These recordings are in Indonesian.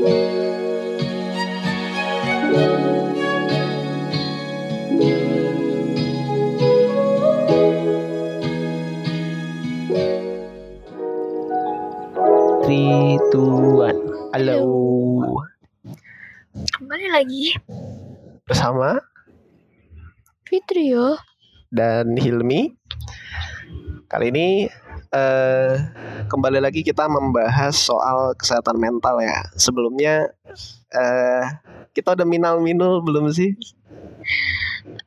One. Halo. Kembali lagi Bersama Fitri yo. dan Hilmi. Kali ini eh kembali lagi kita membahas soal kesehatan mental ya. Sebelumnya eh kita udah minal-minul belum sih?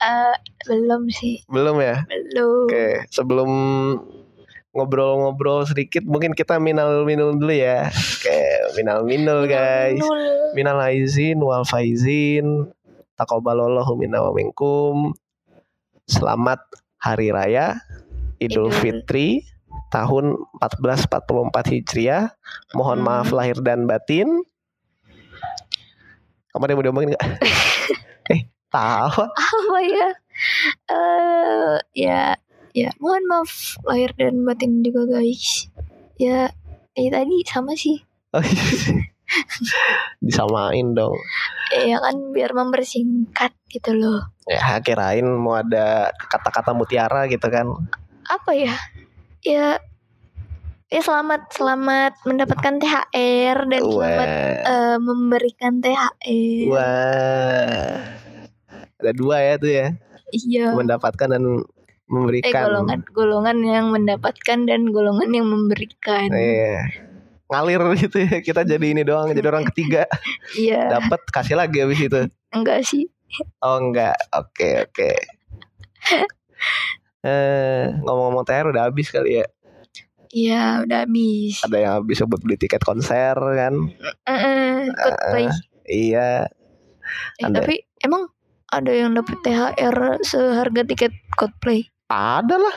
Eh belum sih, Belum ya? belum. Oke, sebelum ngobrol-ngobrol sedikit mungkin kita minal-minul dulu ya. Oke, minal-minul guys. Minal aizin wal faizin. Taqabbalallahu minna wa minkum. Selamat hari raya Idul Idul. Fitri tahun 1444 Hijriah. Mohon Hmm. maaf lahir dan batin. Kamu ada yang mau diomongin nggak? eh, tahu. Apa ya? Eh ya, ya. Mohon maaf lahir dan batin juga guys. Ya, eh tadi sama sih. Oh, iya. Disamain dong. Ya kan biar mempersingkat gitu loh. Ya, kirain mau ada kata-kata mutiara gitu kan. Apa ya? Ya, ya selamat selamat mendapatkan THR dan selamat Wah. eh, memberikan THR. Wah. Ada dua ya tuh ya. Iya. Mendapatkan dan Eh memberikan. golongan golongan yang mendapatkan dan golongan yang memberikan. Iya. Ngalir gitu ya. Kita jadi ini doang, jadi orang ketiga. Iya, Dapat kasih lagi habis itu. enggak sih. Oh enggak. Oke, oke. Eh, ngomong-ngomong THR udah habis kali ya. Iya, udah habis. Ada yang habis buat beli tiket konser kan. Eh, Coldplay. Iya. Eh, ada. tapi emang ada yang dapat THR seharga tiket Coldplay? Ada lah.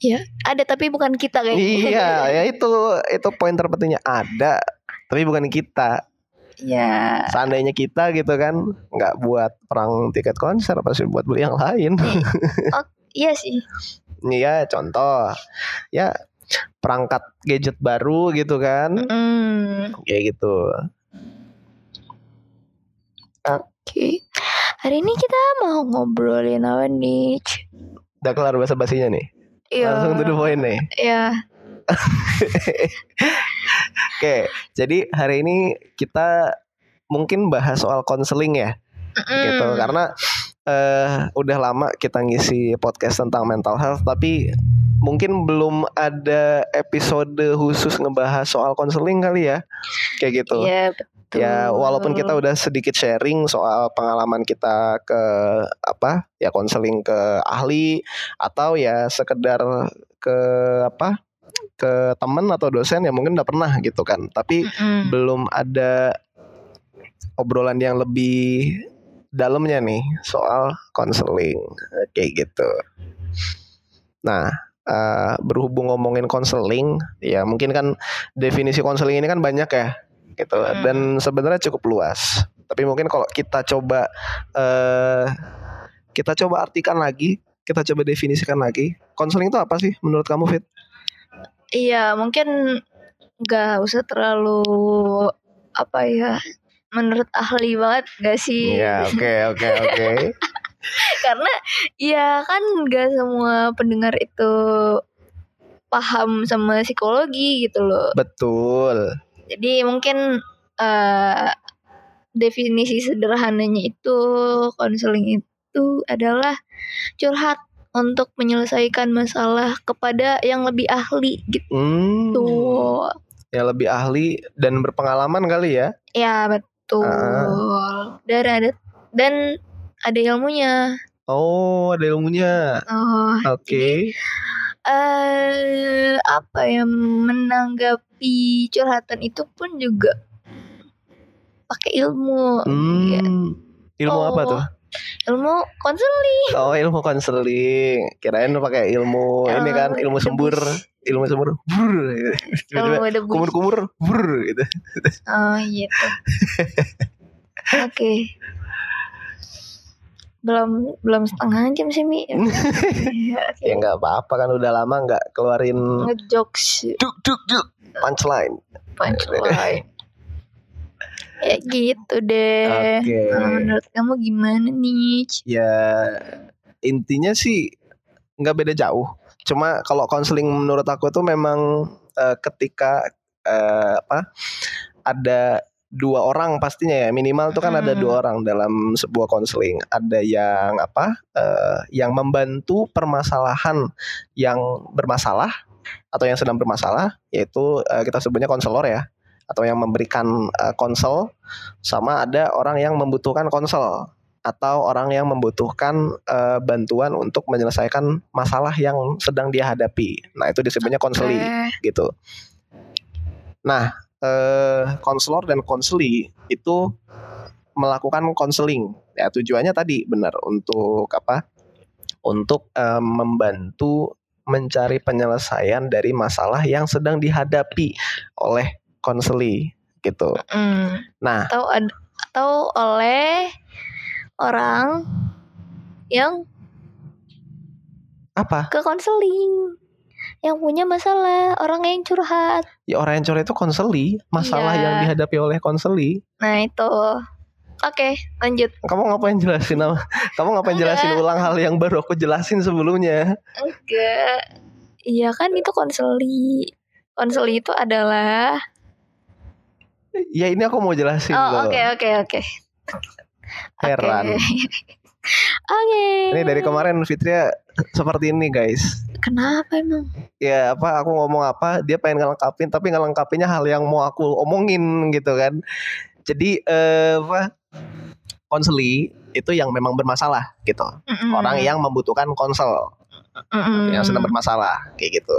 Ya, ada tapi bukan kita kayaknya. Iya, ya itu itu poin terpentingnya ada, tapi bukan kita. Iya. Seandainya kita gitu kan nggak buat perang tiket konser pasti buat beli yang lain. Iya sih. Iya, contoh ya perangkat gadget baru gitu kan, Hmm, kayak gitu. Oke. Hari ini kita mau ngobrolin apa nih? Udah kelar bahasa basinya nih. Iya. Langsung to the point nih. Iya. Oke, jadi hari ini kita mungkin bahas soal konseling ya. gitu Mm. karena eh udah lama kita ngisi podcast tentang mental health tapi mungkin belum ada episode khusus ngebahas soal konseling kali ya kayak gitu Iya, betul. ya walaupun kita udah sedikit sharing soal pengalaman kita ke apa ya konseling ke ahli atau ya sekedar ke apa ke temen atau dosen ya mungkin udah pernah gitu kan tapi Mm-mm. belum ada obrolan yang lebih dalamnya nih soal konseling kayak gitu. Nah, eh, berhubung ngomongin konseling, ya mungkin kan definisi konseling ini kan banyak ya, gitu. Hmm. Dan sebenarnya cukup luas. Tapi mungkin kalau kita coba eh kita coba artikan lagi, kita coba definisikan lagi, konseling itu apa sih menurut kamu Fit? Iya, mungkin nggak usah terlalu apa ya menurut ahli banget gak sih? Iya, oke oke oke. Karena ya kan nggak semua pendengar itu paham sama psikologi gitu loh. Betul. Jadi mungkin eh, definisi sederhananya itu konseling itu adalah curhat untuk menyelesaikan masalah kepada yang lebih ahli gitu. Hmm. yang lebih ahli dan berpengalaman kali ya. Ya betul. Dan ada dan ada ilmunya. Oh, ada ilmunya. Oh, Oke. eh apa ya menanggapi curhatan itu pun juga pakai ilmu. Ya, Hmm. Ilmu apa Oh. tuh? ilmu konseling. Oh, ilmu konseling. Kirain lu pakai ilmu ini kan, Ilmu ilmu sembur, debus. ilmu sembur. Brr, gitu. Tiba-tiba Ilmu kumur-kumur, brr, gitu. Oh gitu. Oke. Belum belum setengah jam sih Mi. Iya, Ya nggak apa-apa kan udah lama nggak keluarin Ngejokes duk duk duk punchline. punchline. ya gitu deh. Oke. Nah, menurut kamu gimana nih? Ya intinya sih nggak beda jauh. Cuma kalau konseling menurut aku tuh memang eh, ketika eh, apa ada dua orang pastinya ya minimal tuh kan ada dua orang dalam sebuah konseling. Ada yang apa eh, yang membantu permasalahan yang bermasalah atau yang sedang bermasalah yaitu eh, kita sebutnya konselor ya atau yang memberikan eh, konsel sama ada orang yang membutuhkan konsel atau orang yang membutuhkan eh, bantuan untuk menyelesaikan masalah yang sedang dia hadapi. Nah, itu disebutnya konseli Oke. gitu. Nah, eh konselor dan konseli itu melakukan konseling. Ya, tujuannya tadi benar untuk apa? Untuk eh, membantu mencari penyelesaian dari masalah yang sedang dihadapi oleh konseli gitu. Mm. Nah, Atau ad- atau oleh orang yang apa? ke konseling yang punya masalah orang yang curhat Ya orang yang curhat itu konseli, masalah Iya. yang dihadapi oleh konseli. nah itu oke lanjut Kamu ngapain jelasin nama? Kamu ngapain jelasin ulang hal yang baru aku jelasin sebelumnya? enggak iya kan itu konseli konseli itu adalah Ya ini aku mau jelasin oh oke oke oke Heran. Oke. Oke. Ini dari kemarin Fitria seperti ini guys. Kenapa emang? Ya apa aku ngomong apa dia pengen ngelengkapin tapi ngelengkapinnya hal yang mau aku omongin gitu kan. Jadi eh, apa konseli itu yang memang bermasalah gitu. Mm-mm. Orang yang membutuhkan konsel Mm-mm. yang sedang bermasalah kayak gitu.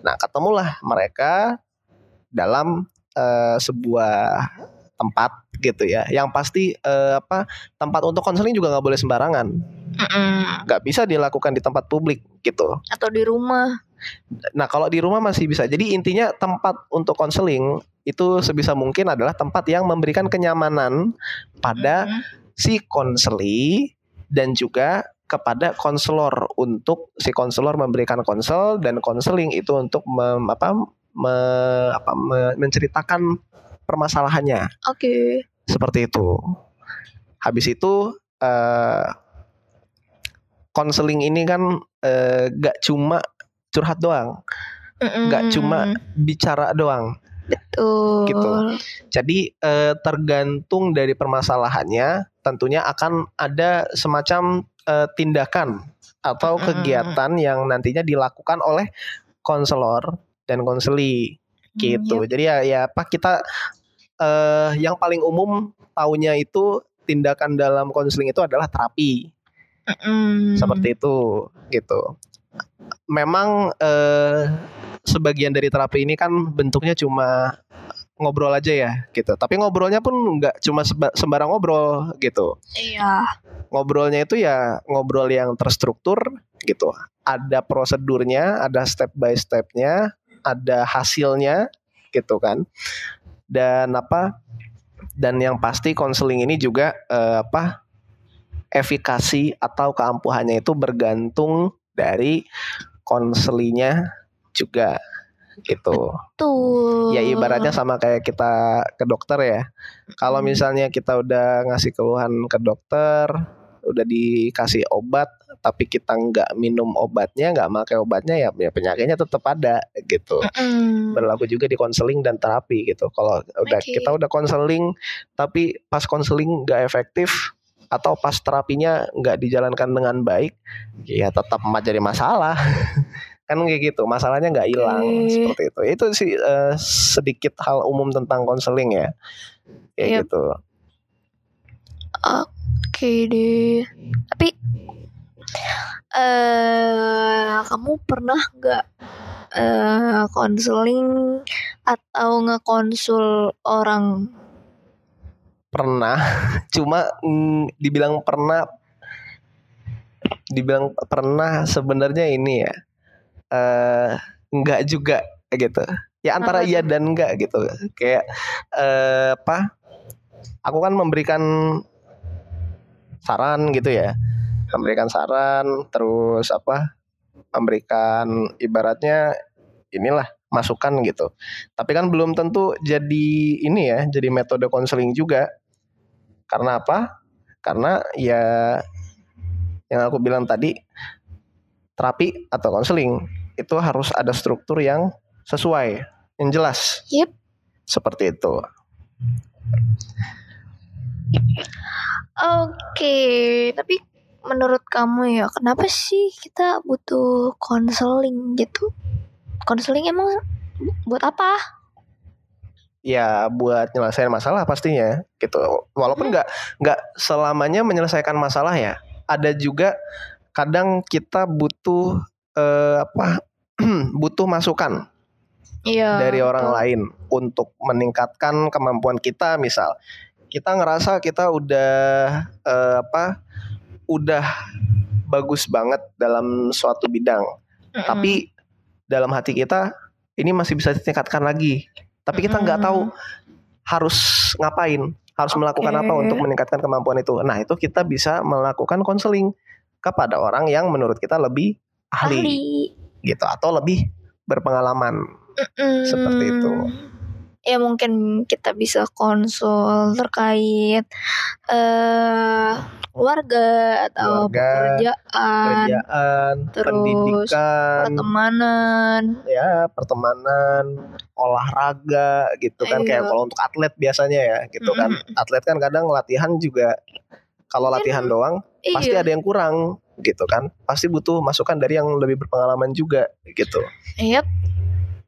Nah, ketemulah mereka dalam eh, sebuah tempat gitu ya. Yang pasti eh, apa tempat untuk konseling juga nggak boleh sembarangan. Nggak bisa dilakukan di tempat publik gitu. Atau di rumah. Nah, kalau di rumah masih bisa. Jadi intinya tempat untuk konseling itu sebisa mungkin adalah tempat yang memberikan kenyamanan pada Mm-mm. si konseli dan juga kepada konselor untuk si konselor memberikan konsel dan konseling itu untuk mem- apa, me- apa, me- menceritakan permasalahannya Oke. seperti itu. Habis itu eh, konseling ini kan eh, gak cuma curhat doang, Mm-mm. gak cuma bicara doang. Betul. gitu. Jadi eh, tergantung dari permasalahannya, tentunya akan ada semacam eh, tindakan atau Mm-mm. kegiatan yang nantinya dilakukan oleh konselor dan konseli gitu. Hmm, Jadi ya ya apa kita eh, yang paling umum taunya itu tindakan dalam konseling itu adalah terapi Mm-mm. seperti itu gitu. Memang eh, sebagian dari terapi ini kan bentuknya cuma ngobrol aja ya gitu. Tapi ngobrolnya pun nggak cuma sembarang ngobrol gitu. Iya. Ngobrolnya itu ya ngobrol yang terstruktur gitu. Ada prosedurnya, ada step by stepnya, ada hasilnya gitu kan. Dan apa? Dan yang pasti konseling ini juga eh, apa? efikasi atau keampuhannya itu bergantung dari konselinya juga gitu. Tuh. Ya ibaratnya sama kayak kita ke dokter ya. Kalau Hmm. misalnya kita udah ngasih keluhan ke dokter, udah dikasih obat, tapi kita nggak minum obatnya, nggak pakai obatnya ya, ya penyakitnya tetap ada gitu. Mm-mm. Berlaku juga di konseling dan terapi gitu. Kalau udah kita udah konseling, tapi pas konseling nggak efektif atau pas terapinya nggak dijalankan dengan baik, ya tetap jadi masalah. kan kayak gitu, masalahnya nggak hilang Oke. seperti itu. Itu sih eh, sedikit hal umum tentang konseling ya, kayak Yap. gitu. Oke deh. Tapi eh kamu pernah nggak eh konseling atau ngekonsul orang? Pernah, cuma mm, dibilang pernah, dibilang pernah sebenarnya ini ya, eh nggak juga gitu. Ya antara iya dan enggak gitu. Kayak eh, apa? Aku kan memberikan saran gitu ya, memberikan saran, terus apa? Memberikan ibaratnya inilah masukan gitu. Tapi kan belum tentu jadi ini ya, jadi metode konseling juga. Karena apa? Karena ya yang aku bilang tadi terapi atau konseling itu harus ada struktur yang sesuai, yang jelas. Yep. Seperti itu. Oke, tapi menurut kamu ya, kenapa sih kita butuh konseling gitu? Konseling emang buat apa? Ya buat nyelesain masalah pastinya gitu. Walaupun nggak nggak selamanya menyelesaikan masalah ya. Ada juga kadang kita butuh eh, apa? butuh masukan Iya. dari orang betul. lain untuk meningkatkan kemampuan kita misal kita ngerasa kita udah eh, apa udah bagus banget dalam suatu bidang Mm-mm. tapi dalam hati kita ini masih bisa ditingkatkan lagi tapi kita nggak Mm-mm. tahu harus ngapain harus melakukan apa untuk meningkatkan kemampuan itu nah itu kita bisa melakukan konseling kepada orang yang menurut kita lebih ahli, ahli. gitu atau lebih berpengalaman Mm. Seperti itu. Ya mungkin kita bisa konsul terkait eh keluarga atau Keluarga, pekerjaan, kerjaan, terus pendidikan, pertemanan. ya pertemanan, olahraga gitu kan kayak Iya. kalau untuk atlet biasanya ya gitu kan. Atlet kan kadang latihan juga kalau Mungkin- latihan doang pasti Iya. ada yang kurang gitu kan. Pasti butuh masukan dari yang lebih berpengalaman juga gitu. Yep.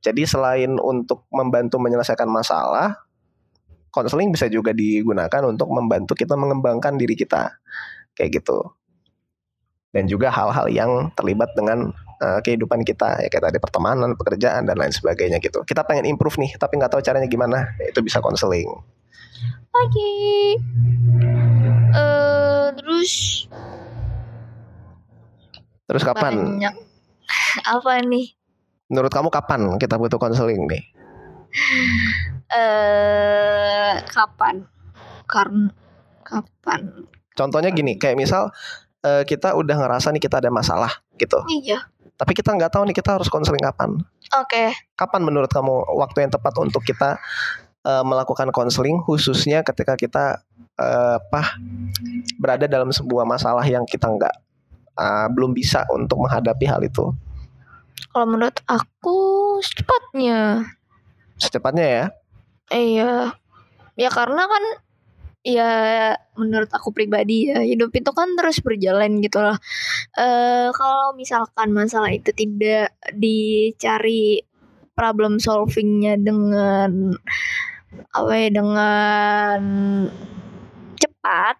Jadi selain untuk membantu menyelesaikan masalah, konseling bisa juga digunakan untuk membantu kita mengembangkan diri kita. Kayak gitu. Dan juga hal-hal yang terlibat dengan eh, kehidupan kita ya kayak tadi pertemanan, pekerjaan dan lain sebagainya gitu. Kita pengen improve nih, tapi nggak tahu caranya gimana. Ya, Itu bisa konseling. Oke. Eh terus Terus kapan? banyak apa nih? Menurut kamu kapan kita butuh konseling nih? Eh kapan? Karena kapan? Contohnya gini, kayak misal eh, kita udah ngerasa nih kita ada masalah gitu. Iya. Tapi kita nggak tahu nih kita harus konseling kapan. Oke. kapan menurut kamu waktu yang tepat untuk kita eh, melakukan konseling khususnya ketika kita eh, apa berada dalam sebuah masalah yang kita nggak eh, belum bisa untuk menghadapi hal itu Kalau menurut aku secepatnya. secepatnya ya Iya. Ya karena kan ya menurut aku pribadi ya hidup itu kan terus berjalan gitu lah. Eh kalau misalkan masalah itu tidak dicari problem solvingnya dengan apa ya dengan cepat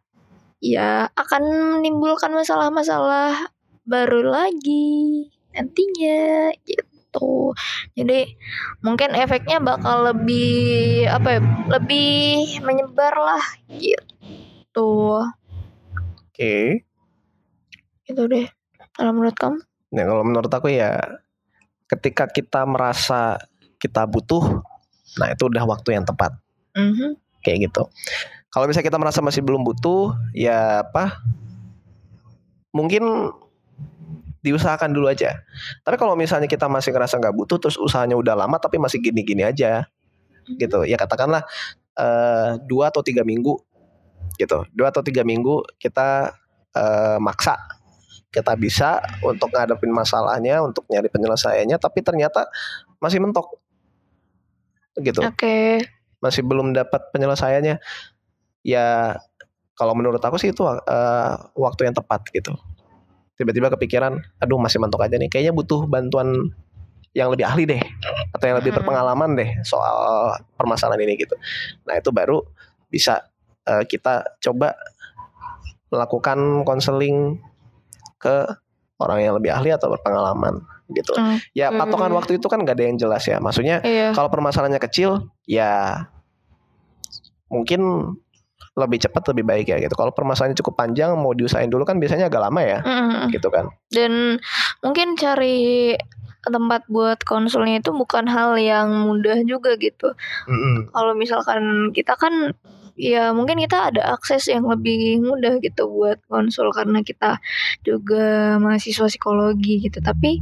ya akan menimbulkan masalah-masalah baru lagi nantinya gitu. Jadi mungkin efeknya bakal lebih apa ya lebih menyebar lah gitu. Oke. Gitu deh kalau menurut kamu? Nah kalau menurut aku ya ketika kita merasa kita butuh nah itu udah waktu yang tepat. Mhm. kayak gitu. Kalau misalnya kita merasa masih belum butuh ya apa? Mungkin diusahakan dulu aja. Tapi kalau misalnya kita masih ngerasa nggak butuh terus usahanya udah lama tapi masih gini-gini aja gitu. Ya katakanlah eh, dua atau tiga minggu gitu. Dua atau tiga minggu kita eh, maksa. Kita bisa untuk ngadepin masalahnya untuk nyari penyelesaiannya tapi ternyata masih mentok gitu. Oke. Masih belum dapat penyelesaiannya. Ya kalau menurut aku sih itu eh, waktu yang tepat gitu tiba-tiba kepikiran aduh masih mentok aja nih kayaknya butuh bantuan yang lebih ahli deh atau yang lebih Mm-mm. berpengalaman deh soal permasalahan ini gitu nah itu baru bisa eh, kita coba melakukan konseling ke orang yang lebih ahli atau berpengalaman gitu Hmm. ya patokan Mm. waktu itu kan gak ada yang jelas ya maksudnya iya kalau permasalahannya kecil ya mungkin lebih cepat lebih baik ya gitu. Kalau permasalahannya cukup panjang mau diusahain dulu kan biasanya agak lama ya Mhm. gitu kan. dan mungkin cari tempat buat konsulnya itu bukan hal yang mudah juga gitu Mm-mm. kalau misalkan kita kan ya mungkin kita ada akses yang lebih mudah gitu buat konsul karena kita juga mahasiswa psikologi gitu tapi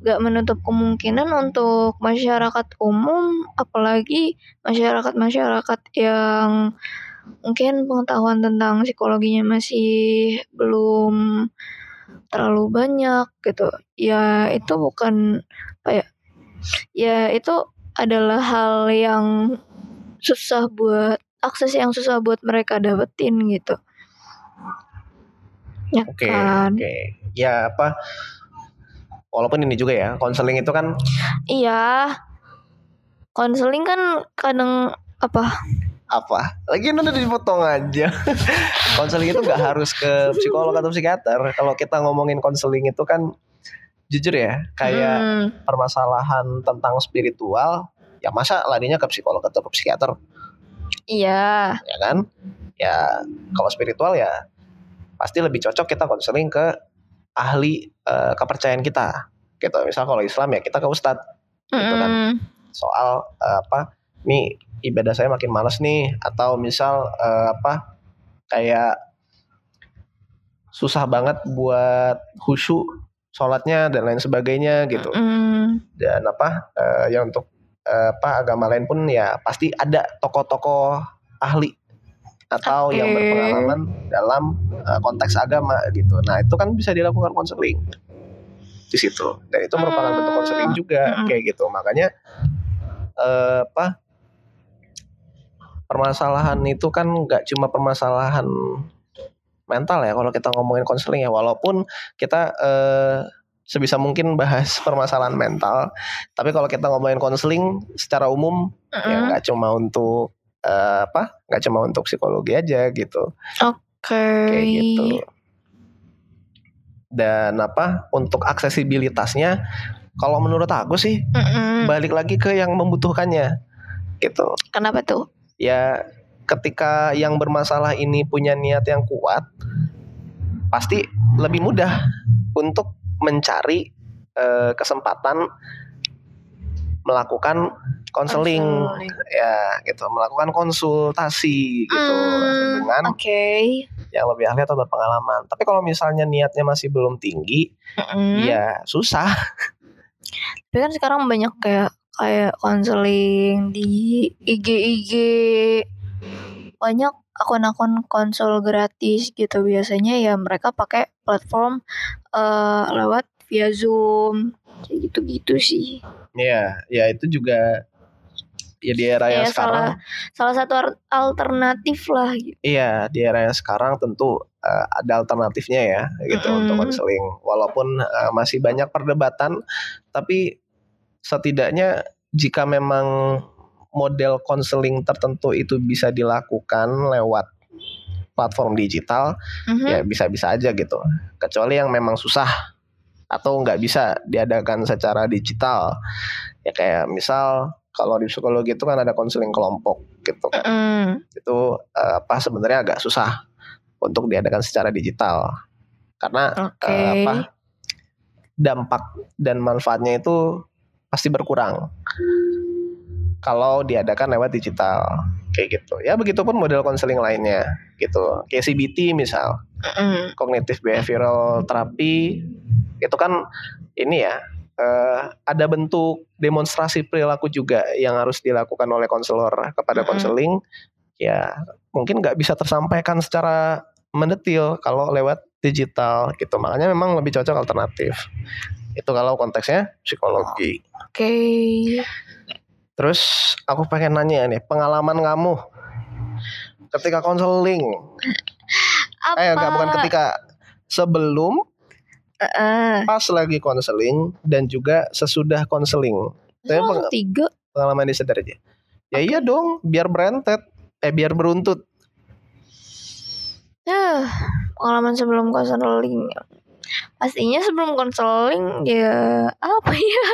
gak menutup kemungkinan untuk masyarakat umum apalagi masyarakat-masyarakat yang mungkin pengetahuan tentang psikologinya masih belum terlalu banyak gitu ya itu bukan apa ya ya itu adalah hal yang susah buat akses yang susah buat mereka dapetin gitu ya Oke, kan oke. Ya apa? Walaupun ini juga ya, konseling itu kan iya konseling kan kadang apa apa? Lagi udah dipotong aja. konseling itu nggak harus ke psikolog atau psikiater. Kalau kita ngomongin konseling itu kan jujur ya, kayak hmm, permasalahan tentang spiritual, ya masa larinya ke psikolog atau ke psikiater, iya ya kan? Ya kalau spiritual ya pasti lebih cocok kita konseling ke ahli eh, kepercayaan kita. Gitu. Misal kalau Islam ya kita ke ustadz Gitu kan. Mm-mm. soal eh, apa? Nih ibadah saya makin males nih atau misal eh, apa? Kayak susah banget buat khusyuk sholatnya dan lain sebagainya gitu. Mm-mm. dan apa eh, ya untuk eh, apa agama lain pun ya pasti ada tokoh-tokoh ahli atau yang Oke. berpengalaman dalam eh, konteks agama gitu. Nah itu kan bisa dilakukan konseling di situ dan itu merupakan Hmm. bentuk konseling juga Mm-mm. kayak gitu. Makanya eh, apa permasalahan itu kan nggak cuma permasalahan mental ya kalau kita ngomongin konseling ya walaupun kita eh, sebisa mungkin bahas permasalahan mental tapi kalau kita ngomongin konseling secara umum ya Mm-mm. nggak cuma untuk eh, apa nggak cuma untuk psikologi aja gitu Oke. kayak gitu dan apa untuk aksesibilitasnya kalau menurut aku sih Mm-mm. balik lagi ke yang membutuhkannya gitu Kenapa tuh? Ya ketika yang bermasalah ini punya niat yang kuat pasti lebih mudah untuk mencari eh, kesempatan melakukan konseling ya gitu. Melakukan konsultasi gitu. Hmm, dengan Oke. yang lebih ahli atau berpengalaman. Tapi kalau misalnya niatnya masih belum tinggi Mm-mm. ya susah. Tapi kan sekarang banyak kayak kayak konseling di IG IG banyak akun-akun konsul gratis gitu biasanya ya mereka pakai platform eh, lewat via Zoom kayak gitu-gitu sih. ya ya itu juga ya di era yang Ya, sekarang salah satu ar- alternatif lah gitu. Iya, di era yang sekarang tentu eh, ada alternatifnya ya, gitu Mm-mm. untuk konseling. Walaupun eh, masih banyak perdebatan, tapi setidaknya jika memang model konseling tertentu itu bisa dilakukan lewat platform digital, Mhm. ya bisa-bisa aja gitu. Kecuali yang memang susah atau nggak bisa diadakan secara digital. Ya kayak misal kalau di psikologi itu kan ada konseling kelompok gitu kan Mm-mm. itu eh, apa sebenarnya agak susah untuk diadakan secara digital karena eh, apa dampak dan manfaatnya itu pasti berkurang. Kalau diadakan lewat digital kayak gitu. Ya begitupun model konseling lainnya gitu. Kayak CBT misal. Mm-mm. cognitive behavioral therapy itu kan ini ya eh, ada bentuk demonstrasi perilaku juga yang harus dilakukan oleh konselor kepada konseling. Ya mungkin nggak bisa tersampaikan secara mendetil kalau lewat digital gitu. Makanya memang lebih cocok alternatif itu kalau konteksnya psikologi Oke. terus aku pengen nanya nih pengalaman kamu ketika konseling Apa? eh enggak bukan ketika sebelum Eh, pas lagi konseling dan juga sesudah konseling. Tapi peng- tiga. pengalaman disadar aja. Ya iya dong, biar berentet, eh biar beruntut. Ya, pengalaman sebelum konseling. Pastinya sebelum konseling ya apa ya?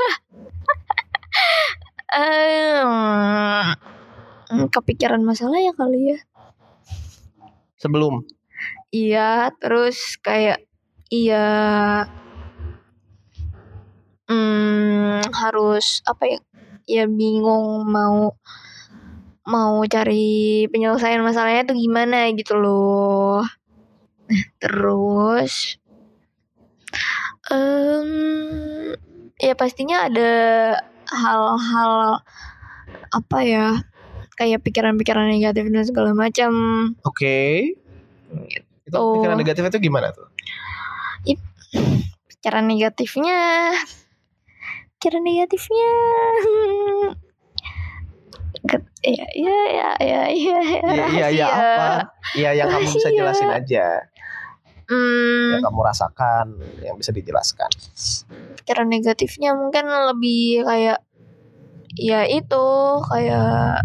Em, kepikiran masalah ya kali ya. Sebelum. Iya, terus kayak iya hmm, harus apa ya? Ya bingung mau mau cari penyelesaian masalahnya tuh gimana gitu loh. Nah, terus um, ya pastinya ada hal-hal apa ya kayak pikiran-pikiran negatif dan segala macam. Oke. Itu Oh. pikiran negatif itu gimana tuh? Pikiran negatifnya, pikiran negatifnya, Get- ya ya ya ya ya Iya iya iya rahasia. apa? Iya yang kamu bisa Rahasia. jelasin aja. Hmm, Yang kamu rasakan, yang bisa dijelaskan. pikiran negatifnya mungkin lebih kayak ya itu kayak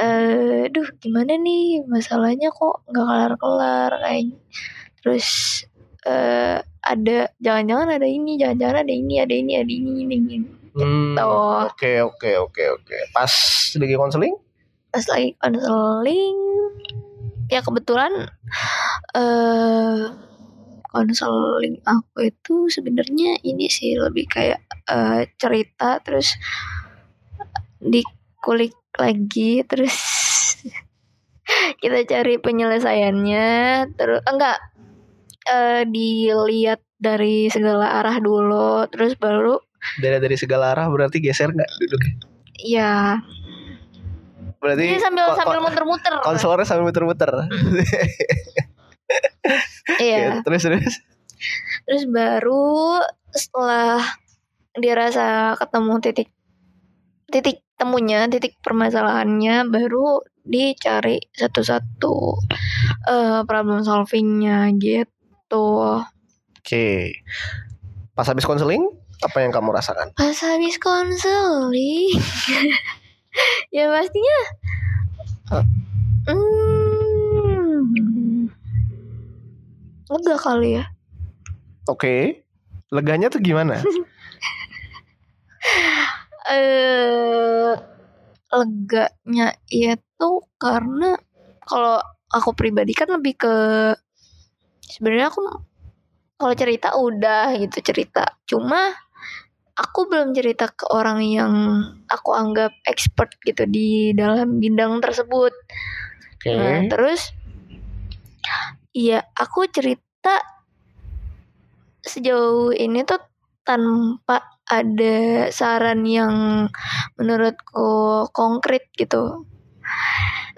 eh duh gimana nih masalahnya kok nggak kelar kelar kayak terus eh ada jangan-jangan ada ini jangan-jangan ada ini ada ini ada ini ini, ini. Hmm, Gitu. Oke oke oke oke. Pas lagi konseling? pas lagi konseling ya kebetulan eh konseling aku itu sebenarnya ini sih lebih kayak eh, cerita terus dikulik lagi terus kita cari penyelesaiannya terus enggak eh, dilihat dari segala arah dulu terus baru Dari dari segala arah berarti geser nggak duduknya? ya Berarti jadi sambil sambil muter-muter konselornya sambil muter-muter. iya terus terus. Terus baru setelah dirasa ketemu titik titik temunya, titik permasalahannya, baru dicari satu-satu eh problem solvingnya gitu. Oke. Pas habis konseling, apa yang kamu rasakan? Pas habis konseling, ya pastinya, hmm, lega kali ya. Oke. Leganya tuh gimana? eh leganya itu karena kalau aku pribadi kan lebih ke sebenarnya aku kalau cerita udah gitu cerita cuma aku belum cerita ke orang yang aku anggap expert gitu di dalam bidang tersebut Oke. Nah, terus iya aku cerita sejauh ini tuh tanpa ada saran yang menurutku konkret gitu.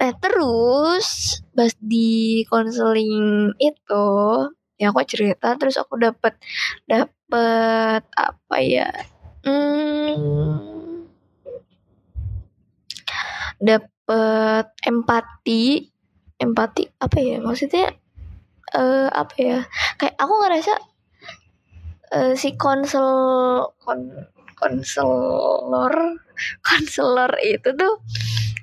Nah, terus pas di konseling itu ya aku cerita terus aku dapat dapat apa ya? Hmm, dapat empati empati apa ya maksudnya eh apa ya kayak aku ngerasa eh, si konsel kon, konselor konselor itu tuh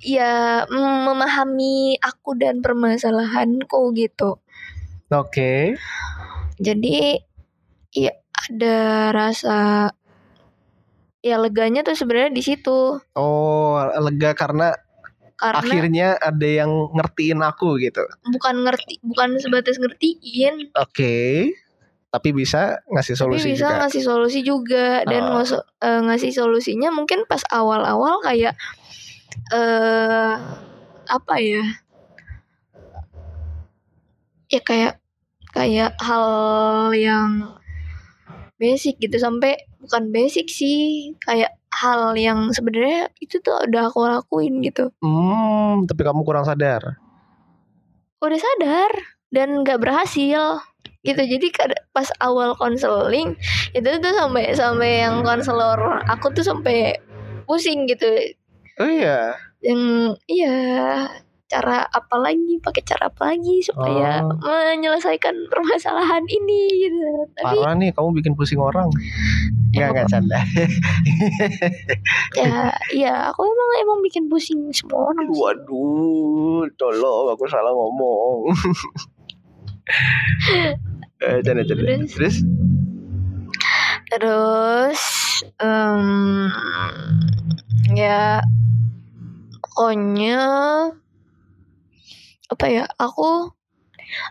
ya mm, memahami aku dan permasalahanku gitu Oke. jadi ya ada rasa ya leganya tuh sebenarnya di situ Oh, lega karena karena akhirnya ada yang ngertiin aku gitu. bukan ngerti bukan sebatas ngertiin Oke. Tapi bisa ngasih tapi solusi bisa juga. ngasih solusi juga dan Oh. ngoso- eh, ngasih solusinya mungkin pas awal-awal kayak eh apa ya ya kayak kayak hal yang basic gitu sampai bukan basic sih kayak hal yang sebenarnya itu tuh udah aku lakuin gitu Hmm, tapi kamu kurang sadar. udah sadar dan nggak berhasil gitu jadi pas awal konseling itu tuh sampai sampai yang konselor aku tuh sampai pusing gitu Oh iya. yang iya cara apa lagi pakai cara apa lagi supaya Oh. menyelesaikan permasalahan ini gitu tapi Parah nih kamu bikin pusing orang. Enggak enggak canda. ya iya aku emang emang bikin pusing semua orang. Waduh, tolong aku salah ngomong. eh, canda canda. Terus? Terus? Terus em, ya pokoknya apa ya aku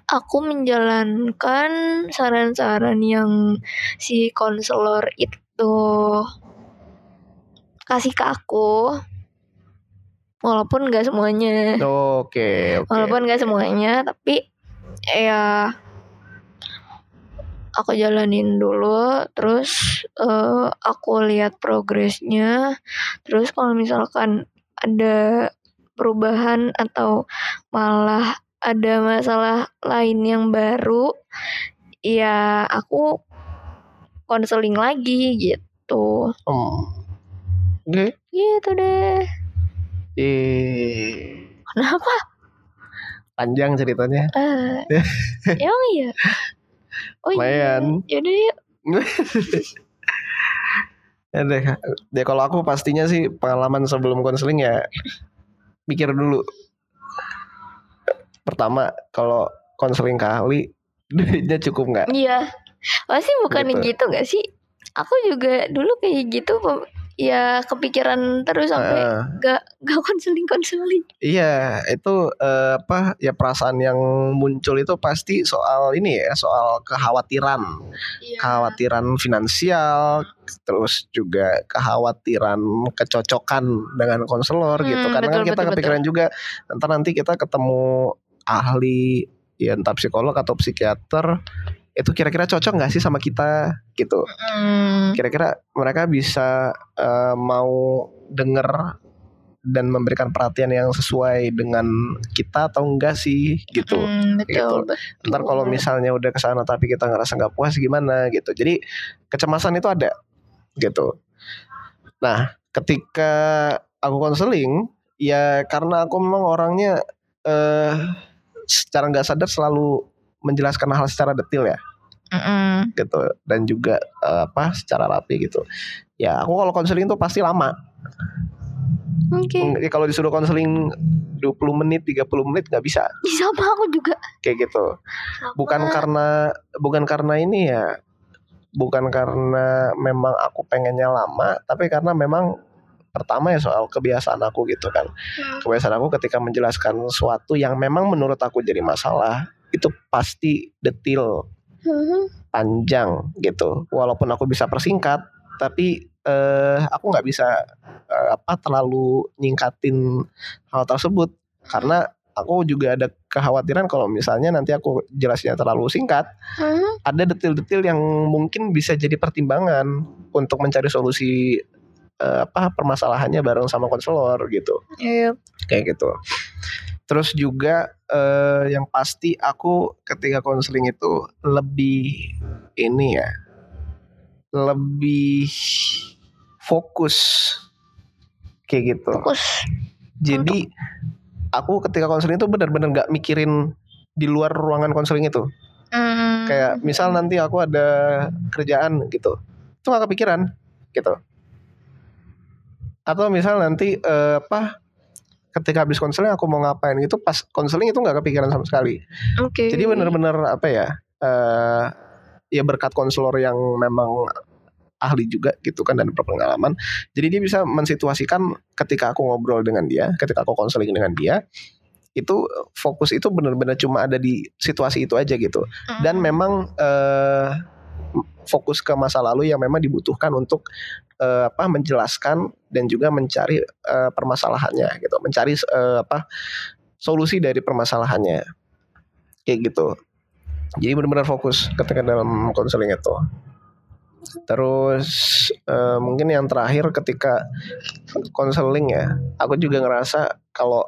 aku menjalankan saran-saran yang si konselor itu kasih ke aku walaupun nggak semuanya Oke, oke. walaupun nggak semuanya tapi ya aku jalanin dulu terus eh, aku lihat progresnya terus kalau misalkan ada perubahan atau malah ada masalah lain yang baru ya aku konseling lagi gitu Hmm. Oke. gitu deh Eh, kenapa panjang ceritanya. eh emang iya oh Lumayan. iya yaudah yuk Ya deh, ya kalau aku pastinya sih pengalaman sebelum konseling ya mikir dulu. Pertama, kalau konseling ke ahli duitnya cukup nggak? Iya, pasti bukannya Gitu. gitu gak sih? Aku juga dulu kayak gitu. Ya kepikiran terus sampai Heeh. gak gak konseling konseling. Iya, itu eh, apa ya perasaan yang muncul itu pasti soal ini ya, soal kekhawatiran, Iya. kekhawatiran finansial, terus juga kekhawatiran kecocokan dengan konselor gitu. Hmm, Karena kan betul, kita betul, kepikiran juga ntar nanti kita ketemu ahli ya entah psikolog atau psikiater itu kira-kira cocok nggak sih sama kita gitu. Hmm, Kira-kira mereka bisa eh, mau denger dan memberikan perhatian yang sesuai dengan kita atau enggak sih gitu. hmm, betul, betul. Ntar kalau misalnya udah ke sana tapi kita ngerasa nggak puas gimana gitu. Jadi kecemasan itu ada gitu. Nah ketika aku konseling ya karena aku memang orangnya eh secara nggak sadar selalu menjelaskan hal secara detail ya Mm-mm. gitu dan juga eh, apa secara rapi gitu. Ya aku kalau konseling tuh pasti lama. Oke, Ya, kalau disuruh konseling 20 menit 30 menit nggak bisa sama aku juga. kayak gitu. Sama. bukan karena bukan karena ini ya bukan karena memang aku pengennya lama tapi karena memang pertama ya soal kebiasaan aku gitu kan Hmm. kebiasaan aku ketika menjelaskan sesuatu yang memang menurut aku jadi masalah itu pasti detil Mhm. panjang gitu walaupun aku bisa persingkat tapi eh, aku nggak bisa eh, apa terlalu nyingkatin hal tersebut karena aku juga ada kekhawatiran kalau misalnya nanti aku jelasnya terlalu singkat Mhm. ada detil-detil yang mungkin bisa jadi pertimbangan untuk mencari solusi eh, apa permasalahannya bareng sama konselor gitu Iya. kayak gitu. Terus juga eh, yang pasti aku ketika konseling itu lebih ini ya, lebih fokus kayak gitu. Fokus. Jadi aku ketika konseling itu benar-benar nggak mikirin di luar ruangan konseling itu. Hmm. Kayak misal nanti aku ada kerjaan gitu, itu nggak kepikiran gitu. Atau misal nanti eh, apa ketika habis konseling aku mau ngapain gitu pas konseling itu nggak kepikiran sama sekali. Oke. Jadi benar-benar apa ya? eh ya berkat konselor yang memang ahli juga gitu kan dan berpengalaman. Jadi dia bisa mensituasikan ketika aku ngobrol dengan dia, ketika aku konseling dengan dia, itu fokus itu benar-benar cuma ada di situasi itu aja gitu. Dan Hmm. memang eh fokus ke masa lalu yang memang dibutuhkan untuk eh, apa menjelaskan dan juga mencari eh, permasalahannya gitu, mencari eh, apa solusi dari permasalahannya kayak gitu. Jadi benar-benar fokus ketika dalam konseling itu. Terus eh, mungkin yang terakhir ketika konseling ya, aku juga ngerasa kalau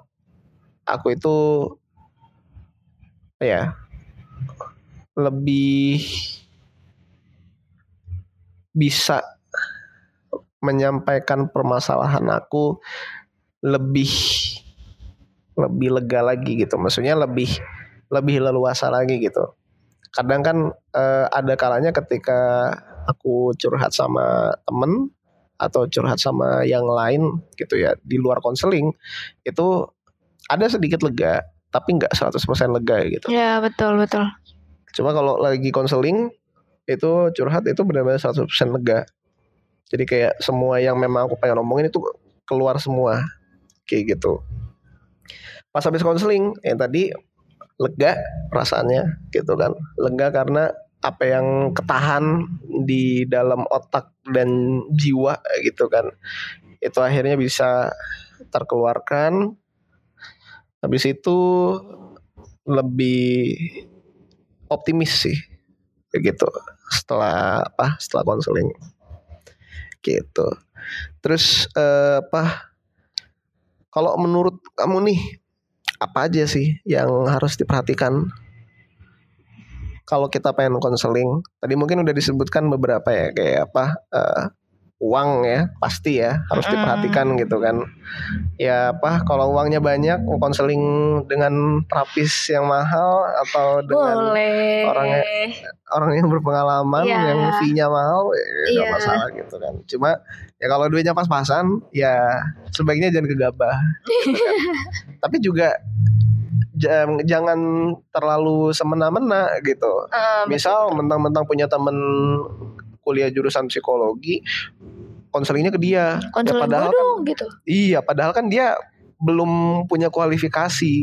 aku itu ya lebih bisa menyampaikan permasalahan aku lebih lebih lega lagi gitu. Maksudnya lebih lebih leluasa lagi gitu. Kadang kan eh, ada kalanya ketika aku curhat sama temen atau curhat sama yang lain gitu ya di luar konseling itu ada sedikit lega tapi nggak 100% lega gitu. Ya betul betul. Cuma kalau lagi konseling itu curhat itu benar-benar 100% lega. Jadi kayak semua yang memang aku pengen ngomongin itu keluar semua kayak gitu. Pas habis konseling yang tadi lega perasaannya gitu kan. Lega karena apa yang ketahan di dalam otak dan jiwa gitu kan itu akhirnya bisa terkeluarkan habis itu lebih optimis sih gitu. Setelah apa? Setelah konseling. Gitu. Terus eh, apa? Kalau menurut kamu nih apa aja sih yang harus diperhatikan? Kalau kita pengen konseling tadi mungkin udah disebutkan beberapa ya kayak apa? Eh, uang ya pasti ya harus Mm. diperhatikan gitu kan. Ya apa? Kalau uangnya banyak mau konseling dengan terapis yang mahal atau dengan Boleh. orangnya- orang yang berpengalaman Iya. yang fee-nya mahal ya nggak Iya. masalah gitu kan cuma ya kalau duitnya pas-pasan ya sebaiknya jangan gegabah gitu kan. tapi juga jang- jangan terlalu semena-mena gitu Ah, misal mentang-mentang punya temen kuliah jurusan psikologi konselingnya ke dia Ya, konseling padahal kan dong gitu. iya padahal kan dia belum punya kualifikasi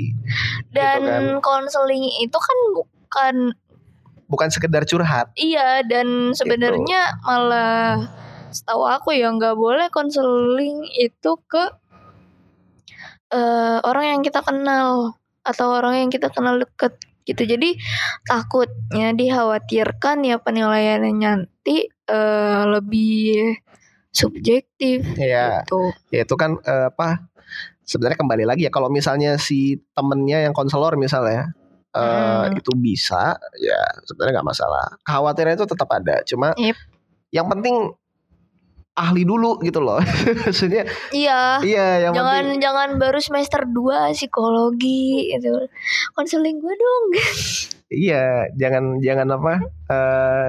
Dan kan. konseling itu kan bukan bukan sekedar curhat iya dan Gitu. sebenarnya malah setahu aku ya nggak boleh konseling itu ke eh, orang yang kita kenal atau orang yang kita kenal deket gitu. Jadi takutnya dikhawatirkan ya penilaiannya nanti eh, lebih subjektif ya gitu. ya itu kan eh, apa sebenarnya kembali lagi ya kalau misalnya si temennya yang konselor misalnya eh, Hmm. itu bisa ya sebenarnya nggak masalah kekhawatiran itu tetap ada cuma Yep. yang penting ahli dulu gitu loh maksudnya Iya. iya yang jangan penting jangan baru semester 2 psikologi itu konseling gue dong iya jangan jangan apa eh,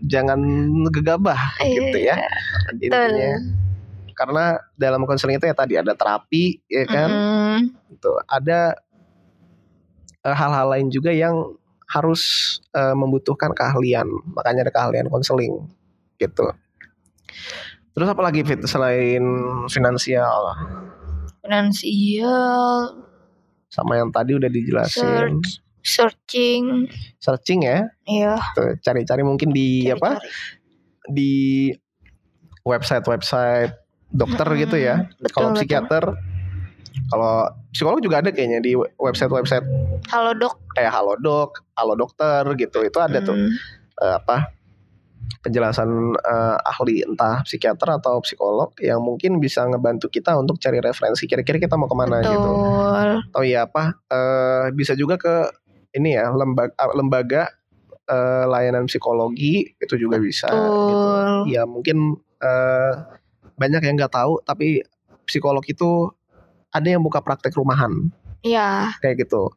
jangan gegabah gitu ya Iya, betul. intinya karena dalam konseling itu ya tadi ada terapi ya kan Mm-mm. gitu ada hal-hal lain juga yang harus eh, membutuhkan keahlian. Makanya ada keahlian konseling gitu. Terus apa lagi Fit selain finansial? Finansial. Sama yang tadi udah dijelasin. Search searching. Searching ya? Iya. Tuh, cari-cari mungkin di apa? Cari-cari. di website-website dokter Mm-mm. gitu ya. Kalau psikiater kalau psikolog juga ada kayaknya di website-website halo dok. Kayak halodoc halo dokter gitu. Itu ada tuh. Mm. eh, apa? Penjelasan eh, ahli entah psikiater atau psikolog yang mungkin bisa ngebantu kita untuk cari referensi kira-kira kita mau ke mana gitu. Betul. Atau ya apa? Eh, bisa juga ke ini ya lembaga lembaga eh, layanan psikologi itu juga bisa gitu. Betul. Ya mungkin eh, banyak yang nggak tahu tapi psikolog itu ada yang buka praktek rumahan. Iya. Kayak gitu.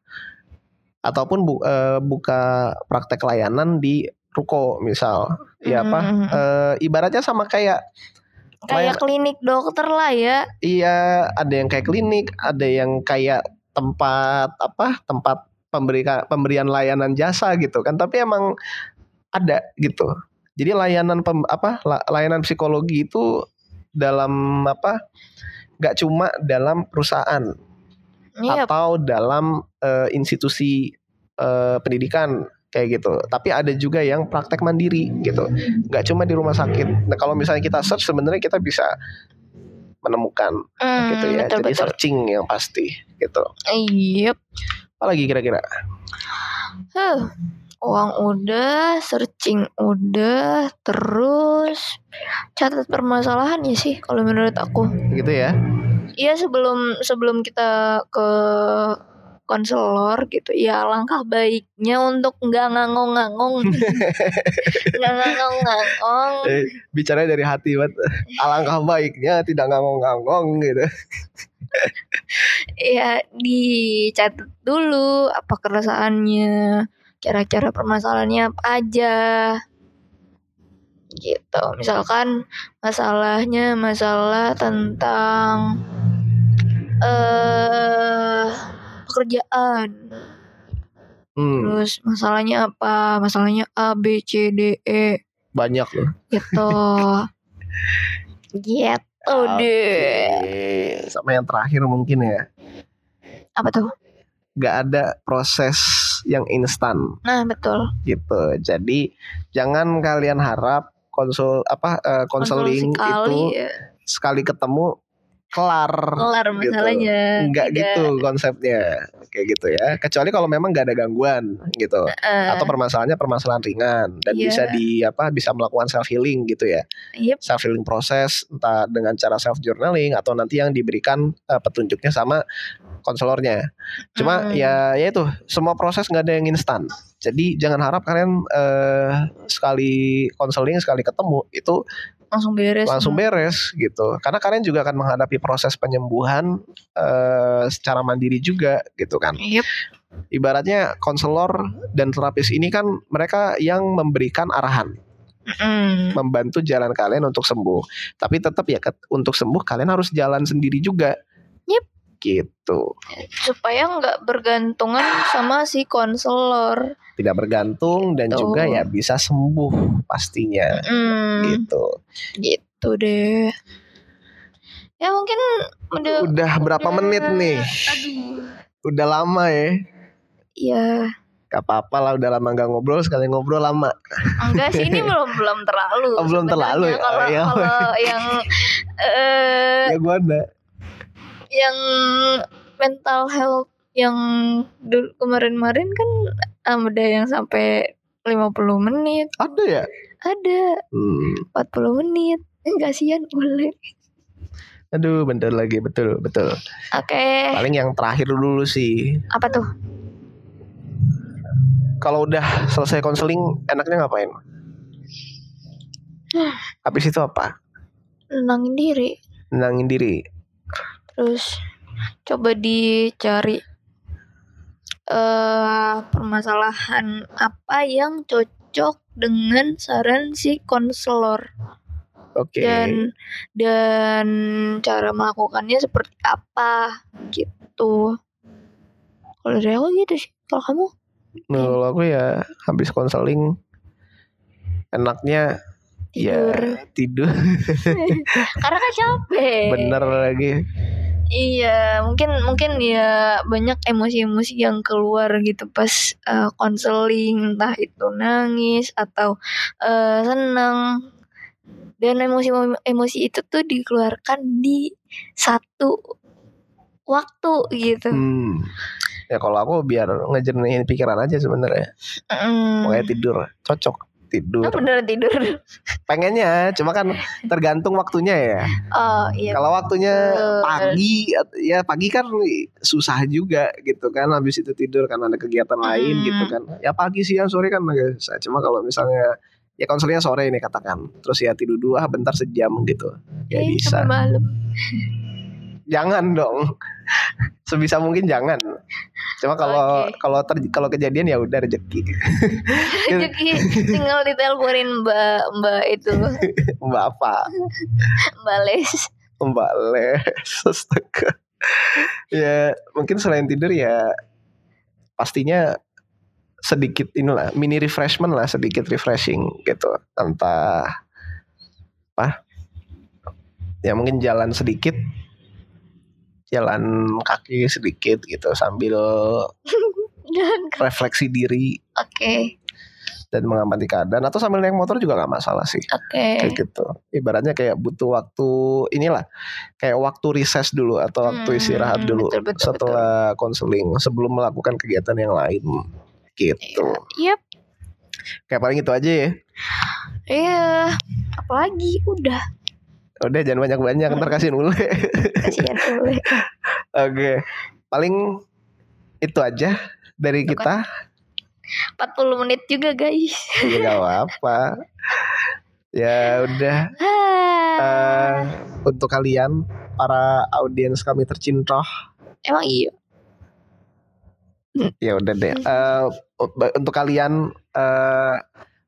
Ataupun bu- eh, buka praktek layanan di ruko misal. Ya apa? Mm. eh, ibaratnya sama kayak kayak klinik dokter lah ya. Iya ada yang kayak klinik ada yang kayak tempat apa? Tempat pemberikan pemberian layanan jasa gitu kan. Tapi emang ada gitu. Jadi layanan pem- apa? La- layanan psikologi itu dalam apa nggak cuma dalam perusahaan iya atau dalam eh, institusi eh, pendidikan kayak gitu. Tapi ada juga yang praktek mandiri gitu. Nggak cuma di rumah sakit. Nah kalau misalnya kita search sebenarnya kita bisa menemukan Mm, gitu ya. betul Jadi betul searching yang pasti gitu. iya Apalagi kira-kira? Huh, uang udah, searching udah, terus catat permasalahan ya sih kalau menurut aku. Gitu ya. Iya sebelum sebelum kita ke konselor gitu ya langkah baiknya untuk nggak ngangong-ngangong nggak ngangong-ngangong Eh, bicara dari hati banget. Alangkah baiknya tidak ngangong-ngangong gitu. ya dicatat dulu apa keresahannya kira-kira permasalahannya apa aja. Gitu. Misalkan masalahnya masalah tentang eh pekerjaan. Hmm, terus masalahnya apa? Masalahnya A B C D E. Banyak loh. gitu. Gitu deh. Sama yang terakhir mungkin ya. apa tuh? Nggak ada proses yang instan. nah betul gitu. Jadi jangan kalian harap konsul apa eh, konseling itu ya. sekali ketemu kelar kelar gitu. masalahnya Enggak Tidak. gitu konsepnya kayak gitu ya kecuali kalau memang nggak ada gangguan gitu Eh, atau permasalahannya permasalahan ringan dan Iya. bisa di apa bisa melakukan self healing gitu ya yep. self healing proses entah dengan cara self journaling atau nanti yang diberikan eh, petunjuknya sama konselornya cuma Hmm. ya ya itu semua proses nggak ada yang instan jadi jangan harap kalian eh, sekali konseling sekali ketemu itu langsung beres langsung semua. beres gitu karena kalian juga akan menghadapi proses penyembuhan eh, secara mandiri juga gitu kan Yep. ibaratnya konselor dan terapis ini kan mereka yang memberikan arahan Mm. membantu jalan kalian untuk sembuh tapi tetap ya untuk sembuh kalian harus jalan sendiri juga. Gitu. Supaya nggak bergantungan sama si konselor. Tidak bergantung dan Gitu. juga ya bisa sembuh pastinya. Mm, gitu. Gitu deh. Ya mungkin udah udah berapa udah- menit nih? aduh udah lama ya? Ya Gak apa-apa lah udah lama gak ngobrol sekali ngobrol lama. Enggak sih ini belum belum terlalu Oh, belum terlalu ya? kalau Oh, iya. yang eh ya gua ada yang mental health yang dulu kemarin-kemarin kan um, ada yang sampai 50 menit. Ada ya? Ada. Hmm. 40 menit. Eh, kasihan boleh. Aduh bener lagi. Betul betul. Oke. Paling yang terakhir dulu sih. Apa tuh? Kalau udah selesai konseling enaknya ngapain? Habis itu apa? Nenangin diri. Nenangin diri terus coba dicari eh permasalahan apa yang cocok dengan saran si konselor. Oke. Dan dan cara melakukannya seperti apa gitu. Kalau dari aku gitu sih kalau kamu? Nah, kalau aku ya habis konseling enaknya tidur. ya tidur. Karena kan capek. Bener lagi Iya, mungkin mungkin ya banyak emosi-emosi yang keluar gitu pas eh, konseling, entah itu nangis atau eh, senang. Dan emosi emosi itu tuh dikeluarkan di satu waktu gitu. hmm. ya kalau aku biar ngejernihin pikiran aja sebenarnya Mm. makanya tidur cocok tidur Oh, beneran tidur. pengennya cuma kan tergantung waktunya ya Oh iya. kalau waktunya betul. pagi ya pagi kan susah juga gitu kan habis itu tidur karena ada kegiatan lain Hmm. gitu kan ya pagi siang sore kan susah cuma kalau misalnya ya konselnya sore ini katakan terus ya tidur dulu ah bentar sejam gitu ya Eh, bisa sampai malam. jangan dong sebisa mungkin jangan cuma kalau Oke. kalau ter- kalau kejadian ya udah rezeki. Jadi tinggal diteleponin Mbak Mbak itu, mbak apa? Mbak Les. mbak les astaga. Ya mungkin selain tidur ya pastinya sedikit inilah mini refreshment lah sedikit refreshing gitu. Entah apa ya mungkin jalan sedikit jalan kaki sedikit gitu sambil refleksi diri. Oke, dan mengamati keadaan atau sambil naik motor juga nggak masalah sih. Oke. kayak gitu. Ibaratnya kayak butuh waktu inilah kayak waktu recess dulu atau waktu Hmm, istirahat dulu betul, betul, setelah konseling sebelum melakukan kegiatan yang lain. Gitu. Yap. kayak paling itu aja ya. Iya, apalagi? Udah udah jangan banyak banyak ntar kasihin dulu kasihan boleh. oke paling itu aja dari Itu kita. 40 menit juga guys. ya gak apa-apa. Ya udah. Ah, eh, untuk kalian para audiens kami tercinta emang iya. ya udah deh. Eh, untuk kalian eh,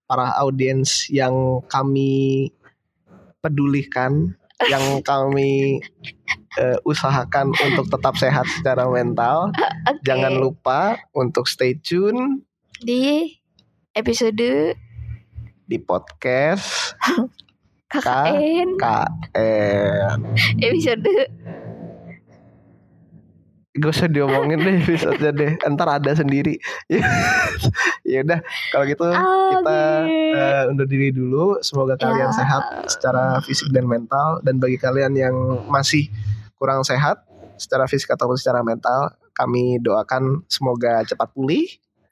para audiens yang kami pedulikan yang kami eh, usahakan untuk tetap sehat secara mental. Oke. jangan lupa untuk stay tune di episode di podcast KKN KN episode Gak usah diomongin deh episode deh. Ntar ada sendiri. ya udah kalau gitu kita Oke. eh, undur diri dulu. Semoga kalian Ya. sehat secara fisik dan mental. Dan bagi kalian yang masih kurang sehat secara fisik ataupun secara mental, kami doakan semoga cepat pulih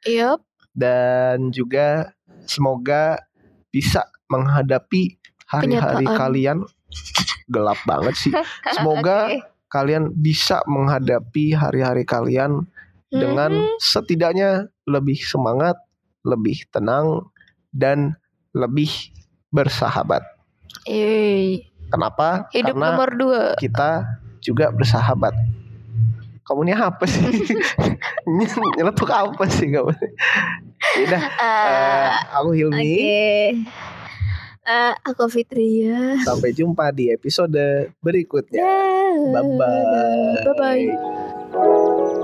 Yup. dan juga semoga bisa menghadapi hari-hari kalian gelap banget sih. Semoga Oke. Kalian bisa menghadapi hari-hari kalian dengan Mhm. setidaknya lebih semangat, lebih tenang dan lebih bersahabat. Yeay. Kenapa? Hidup Karena nomor dua. kita juga bersahabat. Kamu ini apa sih? Nyeletuk apa sih kamu? Udah, Ah, aku Hilmi. Oke. Ah, aku Fitria. Sampai jumpa di episode berikutnya. Bye bye. Bye bye.